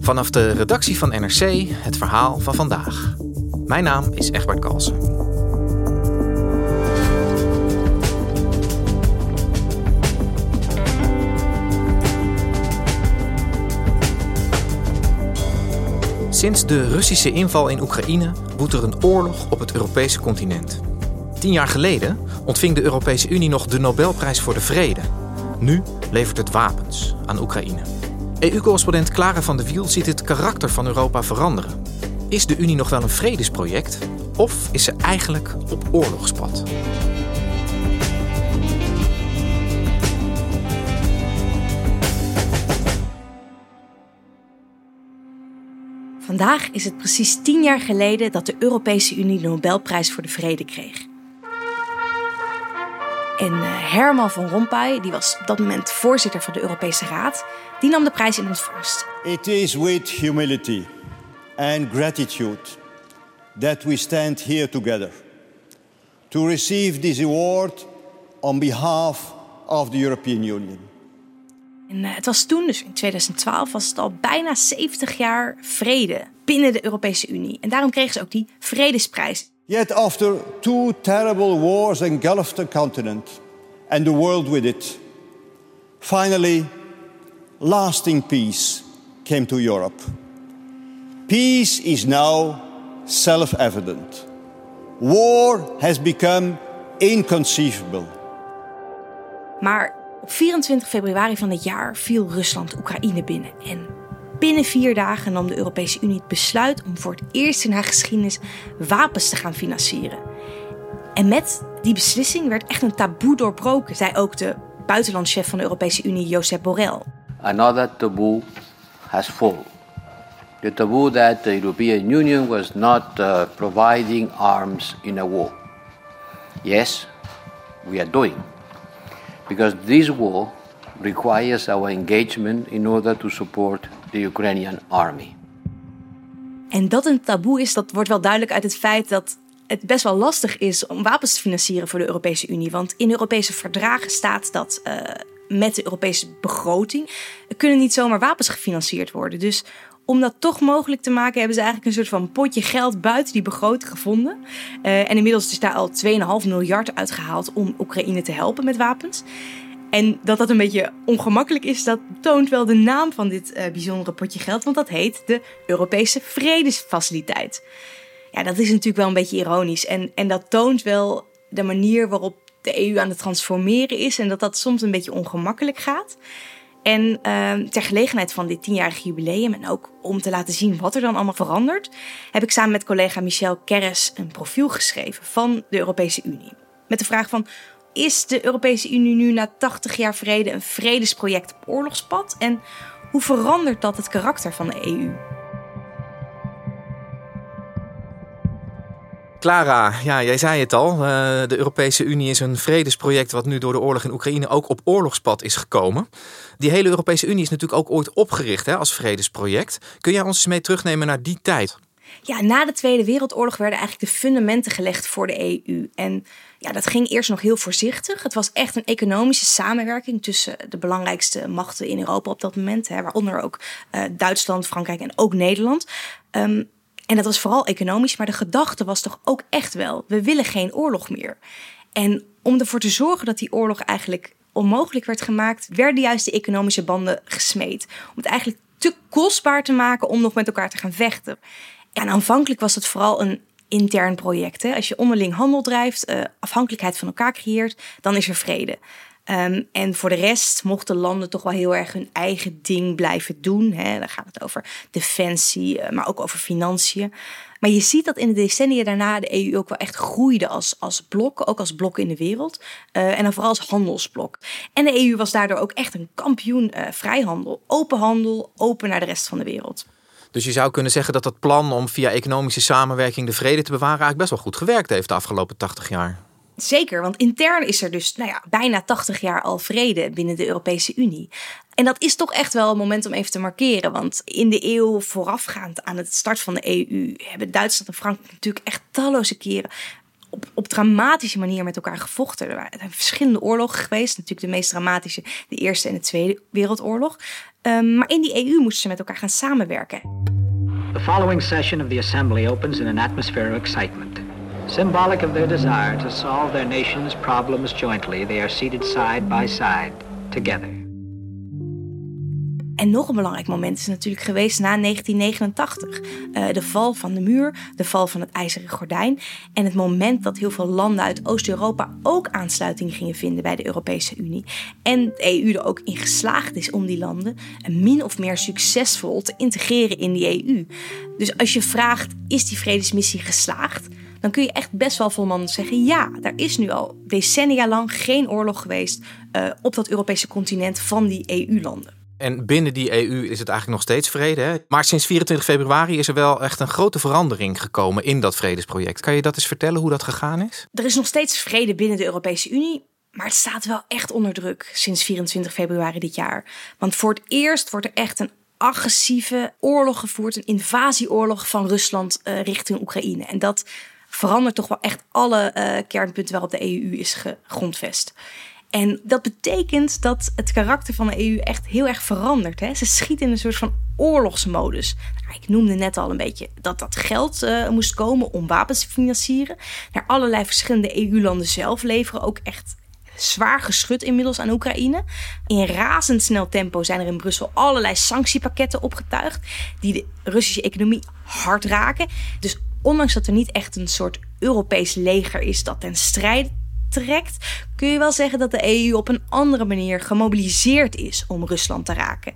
Vanaf de redactie van NRC het verhaal van vandaag. Mijn naam is Egbert Kalsen. Sinds de Russische inval in Oekraïne woedt er een oorlog op het Europese continent. Tien jaar geleden ontving de Europese Unie nog de Nobelprijs voor de Vrede. Nu levert het wapens aan Oekraïne. EU-correspondent Clara van de Wiel ziet het karakter van Europa veranderen. Is de Unie nog wel een vredesproject of is ze eigenlijk op oorlogspad? Vandaag is het precies tien jaar geleden dat de Europese Unie de Nobelprijs voor de Vrede kreeg. En uh, Herman van Rompuy, die was op dat moment voorzitter van de Europese Raad, die nam de prijs in ontvangst. It is with humility and gratitude that we stand here together to receive this award on behalf of the European Union. En uh, het was toen, dus in 2012, was het al bijna 70 jaar vrede binnen de Europese Unie. En daarom kregen ze ook die vredesprijs. Yet after two terrible wars engulfed the continent and the world with it, finally lasting peace came to Europe. Peace is now self-evident. War has become inconceivable. Maar op 24 februari van dit jaar viel Rusland Oekraïne binnen. En binnen vier dagen nam de Europese Unie het besluit om voor het eerst in haar geschiedenis wapens te gaan financieren. En met die beslissing werd echt een taboe doorbroken, zei ook de buitenlandchef van de Europese Unie, Josep Borrell. Another taboo has fallen. The taboo that the European Union was not uh, providing arms in a war. Yes, we are doing because this war requires our engagement in order to support the Ukrainian army. En dat een taboe is, dat wordt wel duidelijk uit het feit dat het best wel lastig is om wapens te financieren voor de Europese Unie. Want in Europese verdragen staat dat uh, met de Europese begroting kunnen niet zomaar wapens gefinancierd worden. Dus om dat toch mogelijk te maken, hebben ze eigenlijk een soort van potje geld buiten die begroting gevonden. Uh, en inmiddels is daar al 2,5 miljard uitgehaald om Oekraïne te helpen met wapens. En dat dat een beetje ongemakkelijk is, dat toont wel de naam van dit uh, bijzondere potje geld, want dat heet de Europese Vredesfaciliteit. Ja, dat is natuurlijk wel een beetje ironisch. En, en dat toont wel de manier waarop de EU aan het transformeren is en dat dat soms een beetje ongemakkelijk gaat. En uh, ter gelegenheid van dit tienjarige jubileum en ook om te laten zien wat er dan allemaal verandert, heb ik samen met collega Michel Kerres een profiel geschreven van de Europese Unie. Met de vraag van, is de Europese Unie nu na 80 jaar vrede een vredesproject op oorlogspad? En hoe verandert dat het karakter van de EU? Clara, ja, jij zei het al. Uh, de Europese Unie is een vredesproject wat nu door de oorlog in Oekraïne ook op oorlogspad is gekomen. Die hele Europese Unie is natuurlijk ook ooit opgericht hè, als vredesproject. Kun jij ons eens mee terugnemen naar die tijd? Ja, na de Tweede Wereldoorlog werden eigenlijk de fundamenten gelegd voor de EU. En ja, dat ging eerst nog heel voorzichtig. Het was echt een economische samenwerking tussen de belangrijkste machten in Europa op dat moment. Hè, waaronder ook uh, Duitsland, Frankrijk en ook Nederland. Um, en dat was vooral economisch, maar de gedachte was toch ook echt wel: we willen geen oorlog meer. En om ervoor te zorgen dat die oorlog eigenlijk onmogelijk werd gemaakt, werden juist de economische banden gesmeed. Om het eigenlijk te kostbaar te maken om nog met elkaar te gaan vechten. En aanvankelijk was het vooral een intern project. Hè? Als je onderling handel drijft, uh, afhankelijkheid van elkaar creëert, dan is er vrede. Ehm, en voor de rest mochten landen toch wel heel erg hun eigen ding blijven doen. Hè. Dan gaat het over defensie, eh, maar ook over financiën. Maar je ziet dat in de decennia daarna de EU ook wel echt groeide als, als blok, ook als blok in de wereld. Uh, en dan vooral als handelsblok. En de EU was daardoor ook echt een kampioen vrijhandel, open handel, open naar de rest van de wereld. Dus je zou kunnen zeggen dat dat plan om via economische samenwerking de vrede te bewaren eigenlijk best wel goed gewerkt heeft de afgelopen 80 jaar. Zeker, want intern is er dus nou ja, bijna 80 jaar al vrede binnen de Europese Unie. En dat is toch echt wel een moment om even te markeren. Want in de eeuw voorafgaand aan het start van de EU hebben Duitsland en Frankrijk natuurlijk echt talloze keren op, op dramatische manier met elkaar gevochten. Er zijn verschillende oorlogen geweest. Natuurlijk de meest dramatische, de Eerste en de Tweede Wereldoorlog. Um, maar in die EU moesten ze met elkaar gaan samenwerken. The following session of the Assembly opens in an atmosphere of excitement. Symbolic of their desire to solve their nation's problems jointly, they are seated side by side, together. En nog een belangrijk moment is natuurlijk geweest na 1989. Uh, eh, de val van de muur, de val van het ijzeren gordijn. En het moment dat heel veel landen uit Oost-Europa ook aansluiting gingen vinden bij de Europese Unie. En de EU er ook in geslaagd is om die landen min of meer succesvol te integreren in die EU. Dus als je vraagt, is die vredesmissie geslaagd? dan kun je echt best wel volmondig zeggen: ja, er is nu al decennia lang geen oorlog geweest uh, op dat Europese continent van die EU-landen. En binnen die EU is het eigenlijk nog steeds vrede. Hè? Maar sinds 24 februari is er wel echt een grote verandering gekomen in dat vredesproject. Kan je dat eens vertellen hoe dat gegaan is? Er is nog steeds vrede binnen de Europese Unie. Maar het staat wel echt onder druk sinds 24 februari dit jaar. Want voor het eerst wordt er echt een agressieve oorlog gevoerd, een invasieoorlog van Rusland uh, richting Oekraïne. En dat verandert toch wel echt alle uh, kernpunten waarop de EU is gegrondvest. En dat betekent dat het karakter van de EU echt heel erg verandert. Hè? Ze schiet in een soort van oorlogsmodus. Nou, ik noemde net al een beetje dat dat geld uh, moest komen om wapens te financieren. Naar allerlei verschillende EU-landen zelf leveren ook echt zwaar geschud inmiddels aan Oekraïne. In razendsnel tempo zijn er in Brussel allerlei sanctiepakketten opgetuigd die de Russische economie hard raken. Dus ondanks dat er niet echt een soort Europees leger is dat ten strijde trekt, kun je wel zeggen dat de EU op een andere manier gemobiliseerd is om Rusland te raken.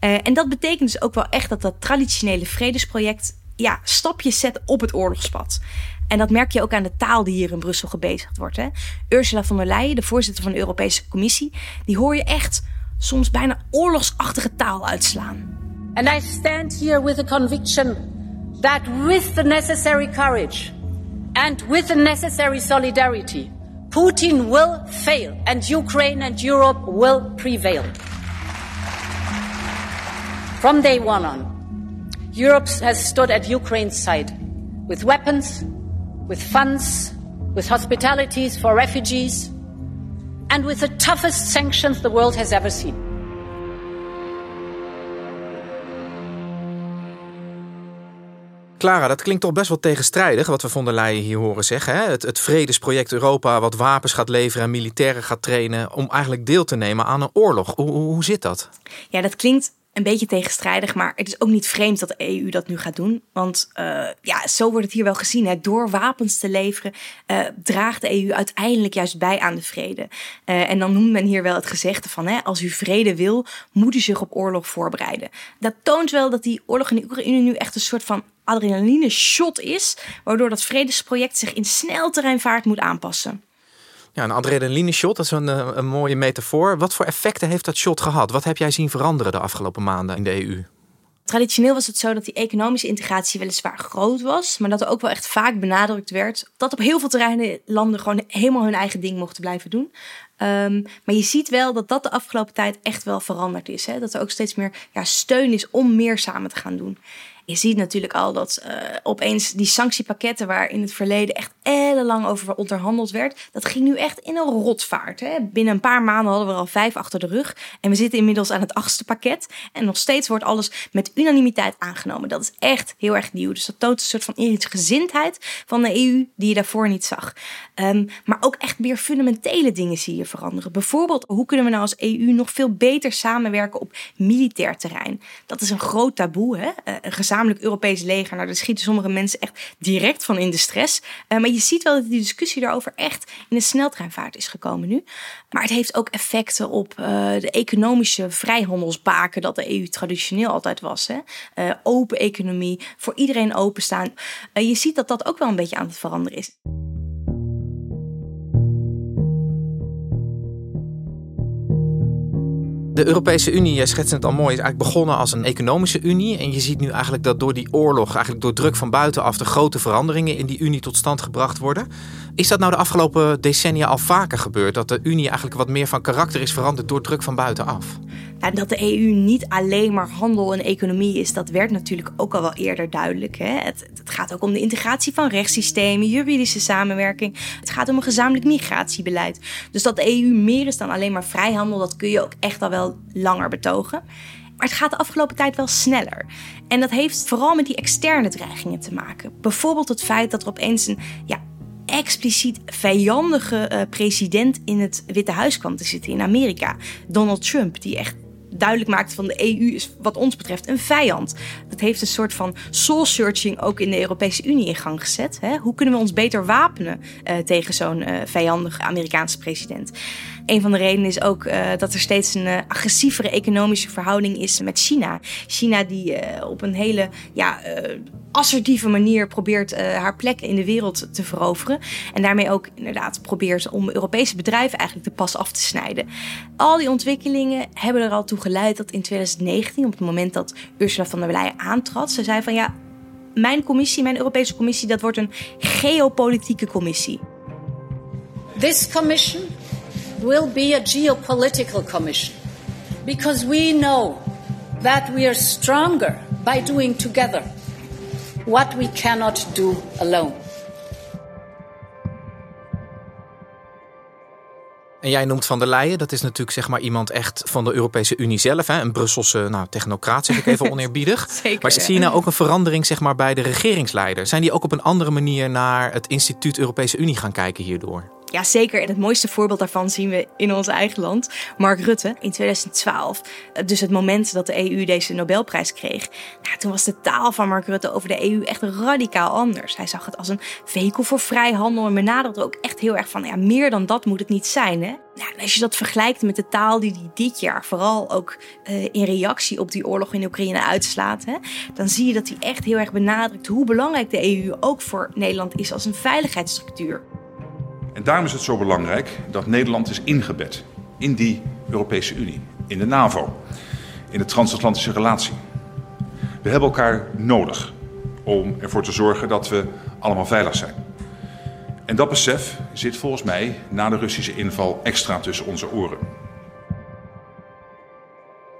Uh, en dat betekent dus ook wel echt dat dat traditionele vredesproject ja, stapjes zet op het oorlogspad. En dat merk je ook aan de taal die hier in Brussel gebezigd wordt. Hè? Ursula von der Leyen, de voorzitter van de Europese Commissie, die hoor je echt soms bijna oorlogsachtige taal uitslaan. And I stand here with the conviction that with the necessary courage and with the necessary solidarity, Putin will fail and Ukraine and Europe will prevail. From day one on, Europe has stood at Ukraine's side with weapons, with funds, with hospitalities for refugees, and with the toughest sanctions the world has ever seen. Clara, dat klinkt toch best wel tegenstrijdig wat we von der Leyen hier horen zeggen. Hè? Het, het vredesproject Europa wat wapens gaat leveren en militairen gaat trainen om eigenlijk deel te nemen aan een oorlog. Hoe, hoe zit dat? Ja, dat klinkt een beetje tegenstrijdig, maar het is ook niet vreemd dat de EU dat nu gaat doen. Want uh, ja, zo wordt het hier wel gezien. Hè. Door wapens te leveren uh, draagt de EU uiteindelijk juist bij aan de vrede. Uh, en dan noemt men hier wel het gezegde van, hè, als u vrede wil, moet u zich op oorlog voorbereiden. Dat toont wel dat die oorlog in de Oekraïne nu echt een soort van adrenaline shot is, waardoor dat vredesproject zich in snelterreinvaart moet aanpassen. Ja, een adrenaline shot, dat is een, eh, een mooie metafoor. Wat voor effecten heeft dat shot gehad? Wat heb jij zien veranderen de afgelopen maanden in de EU? Traditioneel was het zo dat die economische integratie weliswaar groot was, maar dat er ook wel echt vaak benadrukt werd dat op heel veel terreinen landen gewoon helemaal hun eigen ding mochten blijven doen. Um, maar je ziet wel dat dat de afgelopen tijd echt wel veranderd is. Hè? Dat er ook steeds meer ja, steun is om meer samen te gaan doen je ziet natuurlijk al dat uh, opeens die sanctiepakketten waar in het verleden echt ellenlang over onderhandeld werd, dat ging nu echt in een rotvaart. Hè? Binnen een paar maanden hadden we er al vijf achter de rug en we zitten inmiddels aan het achtste pakket en nog steeds wordt alles met unanimiteit aangenomen. Dat is echt heel erg nieuw. Dus dat toont een soort van gezindheid van de EU die je daarvoor niet zag. Um, maar ook echt meer fundamentele dingen zie je veranderen. Bijvoorbeeld, hoe kunnen we nou als EU nog veel beter samenwerken op militair terrein? Dat is een groot taboe, hè? Uh, een gezamenlijk Europees leger. Nou, daar schieten sommige mensen echt direct van in de stress. Uh, maar je ziet wel dat die discussie daarover echt in een sneltreinvaart is gekomen nu. Maar het heeft ook effecten op uh, de economische vrijhandelsbaken dat de EU traditioneel altijd was. Hè? Uh, open economie, voor iedereen openstaan. je ziet dat dat ook wel een beetje aan het veranderen is. De Europese Unie, jij schetst het al mooi, is eigenlijk begonnen als een economische unie. En je ziet nu eigenlijk dat door die oorlog, eigenlijk door druk van buitenaf, de grote veranderingen in die unie tot stand gebracht worden. Is dat nou de afgelopen decennia al vaker gebeurd? Dat de unie eigenlijk wat meer van karakter is veranderd door druk van buitenaf? En dat de EU niet alleen maar handel en economie is, dat werd natuurlijk ook al wel eerder duidelijk. Hè? Het, het, gaat ook om de integratie van rechtssystemen, juridische samenwerking. Het gaat om een gezamenlijk migratiebeleid. Dus dat de EU meer is dan alleen maar vrijhandel, dat kun je ook echt al wel langer betogen. Maar het gaat de afgelopen tijd wel sneller. En dat heeft vooral met die externe dreigingen te maken. Bijvoorbeeld het feit dat er opeens een ja, expliciet vijandige uh, president in het Witte Huis kwam te zitten in Amerika. Donald Trump, die echt duidelijk maakte van de EU is wat ons betreft een vijand. Dat heeft een soort van soul searching ook in de Europese Unie in gang gezet. Hè? Hoe kunnen we ons beter wapenen uh, tegen zo'n uh, vijandige Amerikaanse president? Een van de redenen is ook uh, dat er steeds een agressievere economische verhouding is met China. China die op een hele ja, assertieve manier probeert haar plek in de wereld te veroveren. En daarmee ook inderdaad probeert om Europese bedrijven eigenlijk de pas af te snijden. Al die ontwikkelingen hebben er al toe geleid dat in 2019, op het moment dat Ursula von der Leyen aantrad, ze zei van ja, mijn commissie, mijn Europese commissie, dat wordt een geopolitieke commissie. This commission will be a geopolitical commission because we know that we are stronger by doing together what we cannot do alone. En jij noemt Van der Leyen, dat is natuurlijk zeg maar iemand echt van de Europese Unie zelf. Hè? Een Brusselse nou, technocraat, zeg ik even oneerbiedig. Zeker, maar zie je nou ook een verandering zeg maar, bij de regeringsleider? Zijn die ook op een andere manier naar het instituut Europese Unie gaan kijken hierdoor? Ja, zeker. En het mooiste voorbeeld daarvan zien we in ons eigen land. Mark Rutte in 2012. Dus het moment dat de EU deze Nobelprijs kreeg. Nou, toen was de taal van Mark Rutte over de EU echt radicaal anders. Hij zag het als een vehikel voor vrijhandel en benaderde ook echt heel erg van... ja, meer dan dat moet het niet zijn, hè? Nou, als je dat vergelijkt met de taal die hij dit jaar vooral ook uh, in reactie op die oorlog in Oekraïne uitslaat, hè, dan zie je dat hij echt heel erg benadrukt hoe belangrijk de EU ook voor Nederland is als een veiligheidsstructuur. Daarom is het zo belangrijk dat Nederland is ingebed in die Europese Unie, in de NAVO, in de transatlantische relatie. We hebben elkaar nodig om ervoor te zorgen dat we allemaal veilig zijn. En dat besef zit volgens mij na de Russische inval extra tussen onze oren.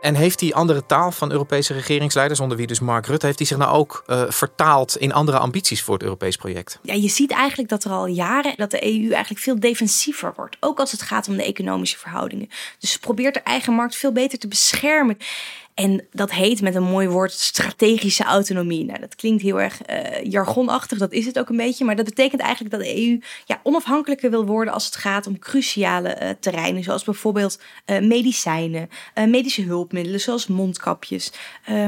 En heeft die andere taal van Europese regeringsleiders, onder wie dus Mark Rutte, heeft die zich nou ook uh, vertaald in andere ambities voor het Europees project? Ja, je ziet eigenlijk dat er al jaren dat de EU eigenlijk veel defensiever wordt. Ook als het gaat om de economische verhoudingen. Dus ze probeert de eigen markt veel beter te beschermen. En dat heet met een mooi woord strategische autonomie. Nou, dat klinkt heel erg uh, jargonachtig, dat is het ook een beetje. Maar dat betekent eigenlijk dat de EU ja, onafhankelijker wil worden als het gaat om cruciale uh, terreinen. Zoals bijvoorbeeld uh, medicijnen, medische hulpmiddelen zoals mondkapjes.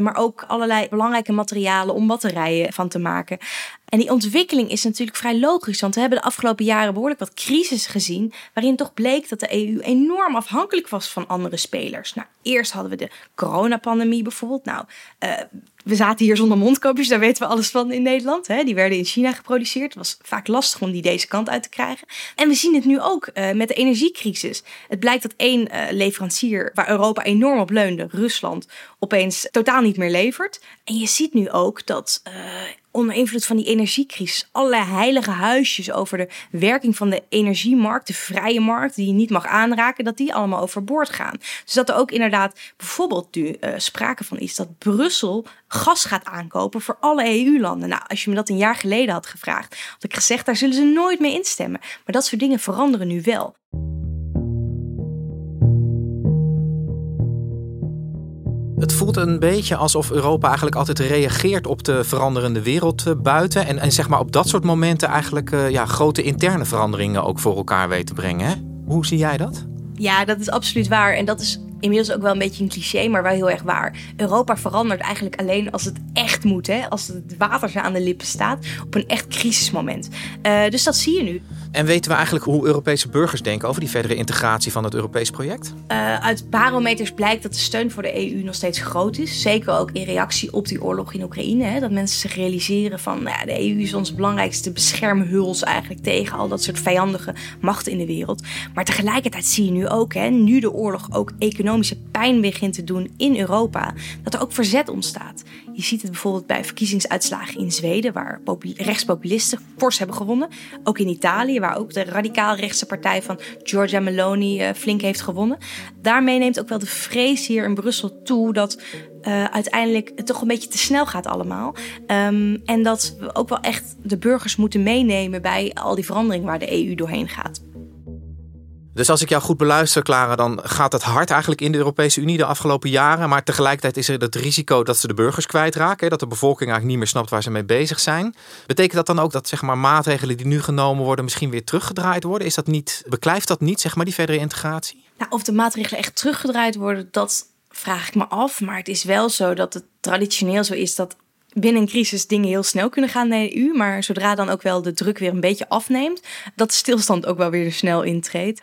maar ook allerlei belangrijke materialen om batterijen van te maken. En die ontwikkeling is natuurlijk vrij logisch, want we hebben de afgelopen jaren behoorlijk wat crisis gezien, waarin toch bleek dat de EU enorm afhankelijk was van andere spelers. Nou, eerst hadden we de coronapandemie bijvoorbeeld. Nou, uh, we zaten hier zonder mondkapjes, daar weten we alles van in Nederland. Hè? Die werden in China geproduceerd. Het was vaak lastig om die deze kant uit te krijgen. En we zien het nu ook uh, met de energiecrisis. Het blijkt dat één uh, leverancier waar Europa enorm op leunde, Rusland, opeens totaal niet meer levert. En je ziet nu ook dat uh, onder invloed van die energiecrisis allerlei heilige huisjes over de werking van de energiemarkt, de vrije markt, die je niet mag aanraken, dat die allemaal overboord gaan. Dus dat er ook inderdaad bijvoorbeeld nu sprake van is dat Brussel gas gaat aankopen voor alle EU-landen. Nou, als je me dat een jaar geleden had gevraagd, had ik gezegd, daar zullen ze nooit mee instemmen. Maar dat soort dingen veranderen nu wel. Het voelt een beetje alsof Europa eigenlijk altijd reageert op de veranderende wereld buiten. En, en zeg maar op dat soort momenten eigenlijk uh, ja, grote interne veranderingen ook voor elkaar weet te brengen. Hè? Hoe zie jij dat? Ja, dat is absoluut waar. En dat is inmiddels ook wel een beetje een cliché, maar wel heel erg waar. Europa verandert eigenlijk alleen als het echt moet, hè? als het water aan de lippen staat, op een echt crisismoment. Uh, dus dat zie je nu. En weten we eigenlijk hoe Europese burgers denken over die verdere integratie van het Europees project? Uh, uit barometers blijkt dat de steun voor de EU nog steeds groot is. Zeker ook in reactie op die oorlog in Oekraïne. Hè? Dat mensen zich realiseren van nou ja, de EU is onze belangrijkste beschermhuls eigenlijk tegen al dat soort vijandige machten in de wereld. Maar tegelijkertijd zie je nu ook, hè, nu de oorlog ook economische pijn begint te doen in Europa, dat er ook verzet ontstaat. Je ziet het bijvoorbeeld bij verkiezingsuitslagen in Zweden, waar rechtspopulisten fors hebben gewonnen. Ook in Italië, waar ook de radicaal rechtse partij van Giorgia Meloni uh, flink heeft gewonnen. Daarmee neemt ook wel de vrees hier in Brussel toe dat uh, uiteindelijk het toch een beetje te snel gaat allemaal. Um, en dat we ook wel echt de burgers moeten meenemen bij al die verandering waar de EU doorheen gaat. Dus als ik jou goed beluister, Clara, dan gaat het hard eigenlijk in de Europese Unie de afgelopen jaren. Maar tegelijkertijd is er het risico dat ze de burgers kwijtraken. Dat de bevolking eigenlijk niet meer snapt waar ze mee bezig zijn. Betekent dat dan ook dat zeg maar, maatregelen die nu genomen worden misschien weer teruggedraaid worden? Is dat niet, beklijft dat niet, zeg maar, die verdere integratie? Nou, of de maatregelen echt teruggedraaid worden, dat vraag ik me af. Maar het is wel zo dat het traditioneel zo is dat binnen een crisis dingen heel snel kunnen gaan naar de EU. Maar zodra dan ook wel de druk weer een beetje afneemt, dat stilstand ook wel weer snel intreedt.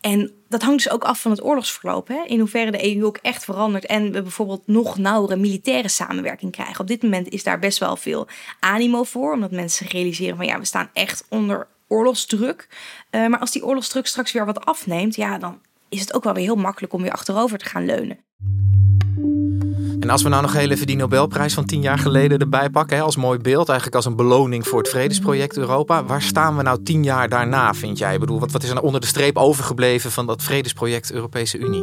En dat hangt dus ook af van het oorlogsverloop. Hè? In hoeverre de EU ook echt verandert en we bijvoorbeeld nog nauwere militaire samenwerking krijgen. Op dit moment is daar best wel veel animo voor, omdat mensen realiseren van ja, we staan echt onder oorlogsdruk. Uh, maar als die oorlogsdruk straks weer wat afneemt, ja, dan is het ook wel weer heel makkelijk om weer achterover te gaan leunen. En als we nou nog heel even die Nobelprijs van tien jaar geleden erbij pakken, hè, als mooi beeld, eigenlijk als een beloning voor het vredesproject Europa. Waar staan we nou tien jaar daarna, vind jij? Ik bedoel, wat, wat is er nou onder de streep overgebleven van dat vredesproject Europese Unie?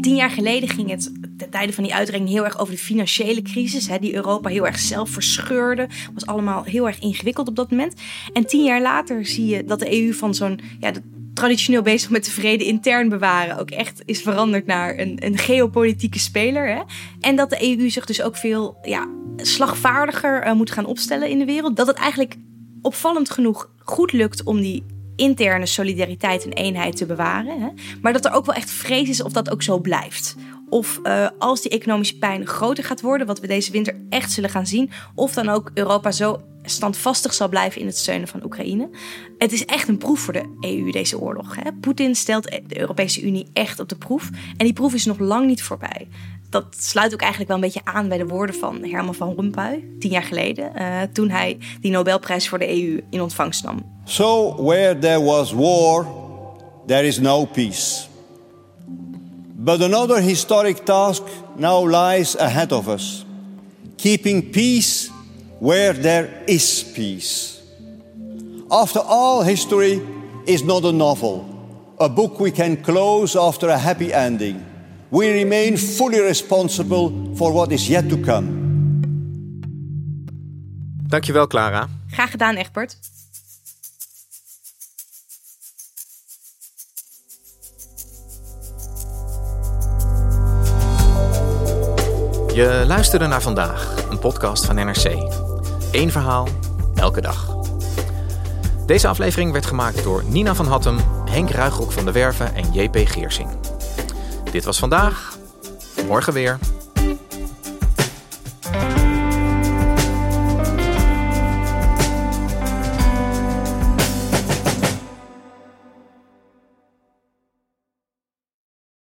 Tien jaar geleden ging het ten tijde van die uitreiking heel erg over de financiële crisis, hè, die Europa heel erg zelf verscheurde. Was allemaal heel erg ingewikkeld op dat moment. En tien jaar later zie je dat de EU van zo'n ja, traditioneel bezig met de vrede intern bewaren ook echt is veranderd naar een, een geopolitieke speler. Hè? En dat de EU zich dus ook veel ja, slagvaardiger uh, moet gaan opstellen in de wereld. Dat het eigenlijk opvallend genoeg goed lukt om die interne solidariteit en eenheid te bewaren. Hè? Maar dat er ook wel echt vrees is of dat ook zo blijft. Of uh, als die economische pijn groter gaat worden, wat we deze winter echt zullen gaan zien, of dan ook Europa zo standvastig zal blijven in het steunen van Oekraïne. Het is echt een proef voor de EU, deze oorlog. Poetin stelt de Europese Unie echt op de proef. En die proef is nog lang niet voorbij. Dat sluit ook eigenlijk wel een beetje aan bij de woorden van Herman van Rompuy, tien jaar geleden, uh, toen hij die Nobelprijs voor de EU in ontvangst nam. So, where there was war, there is no peace. But another historic task now lies ahead of us: keeping peace where there is peace. After all, history is not a novel, a book we can close after a happy ending. We remain fully responsible for what is yet to come. Dankjewel, Clara. Graag gedaan, Egbert. Je luisterde naar vandaag, een podcast van NRC. Eén verhaal, elke dag. Deze aflevering werd gemaakt door Nina van Hattem, Henk Ruigrok van de Werven en JP Geersing. Dit was vandaag. Morgen weer.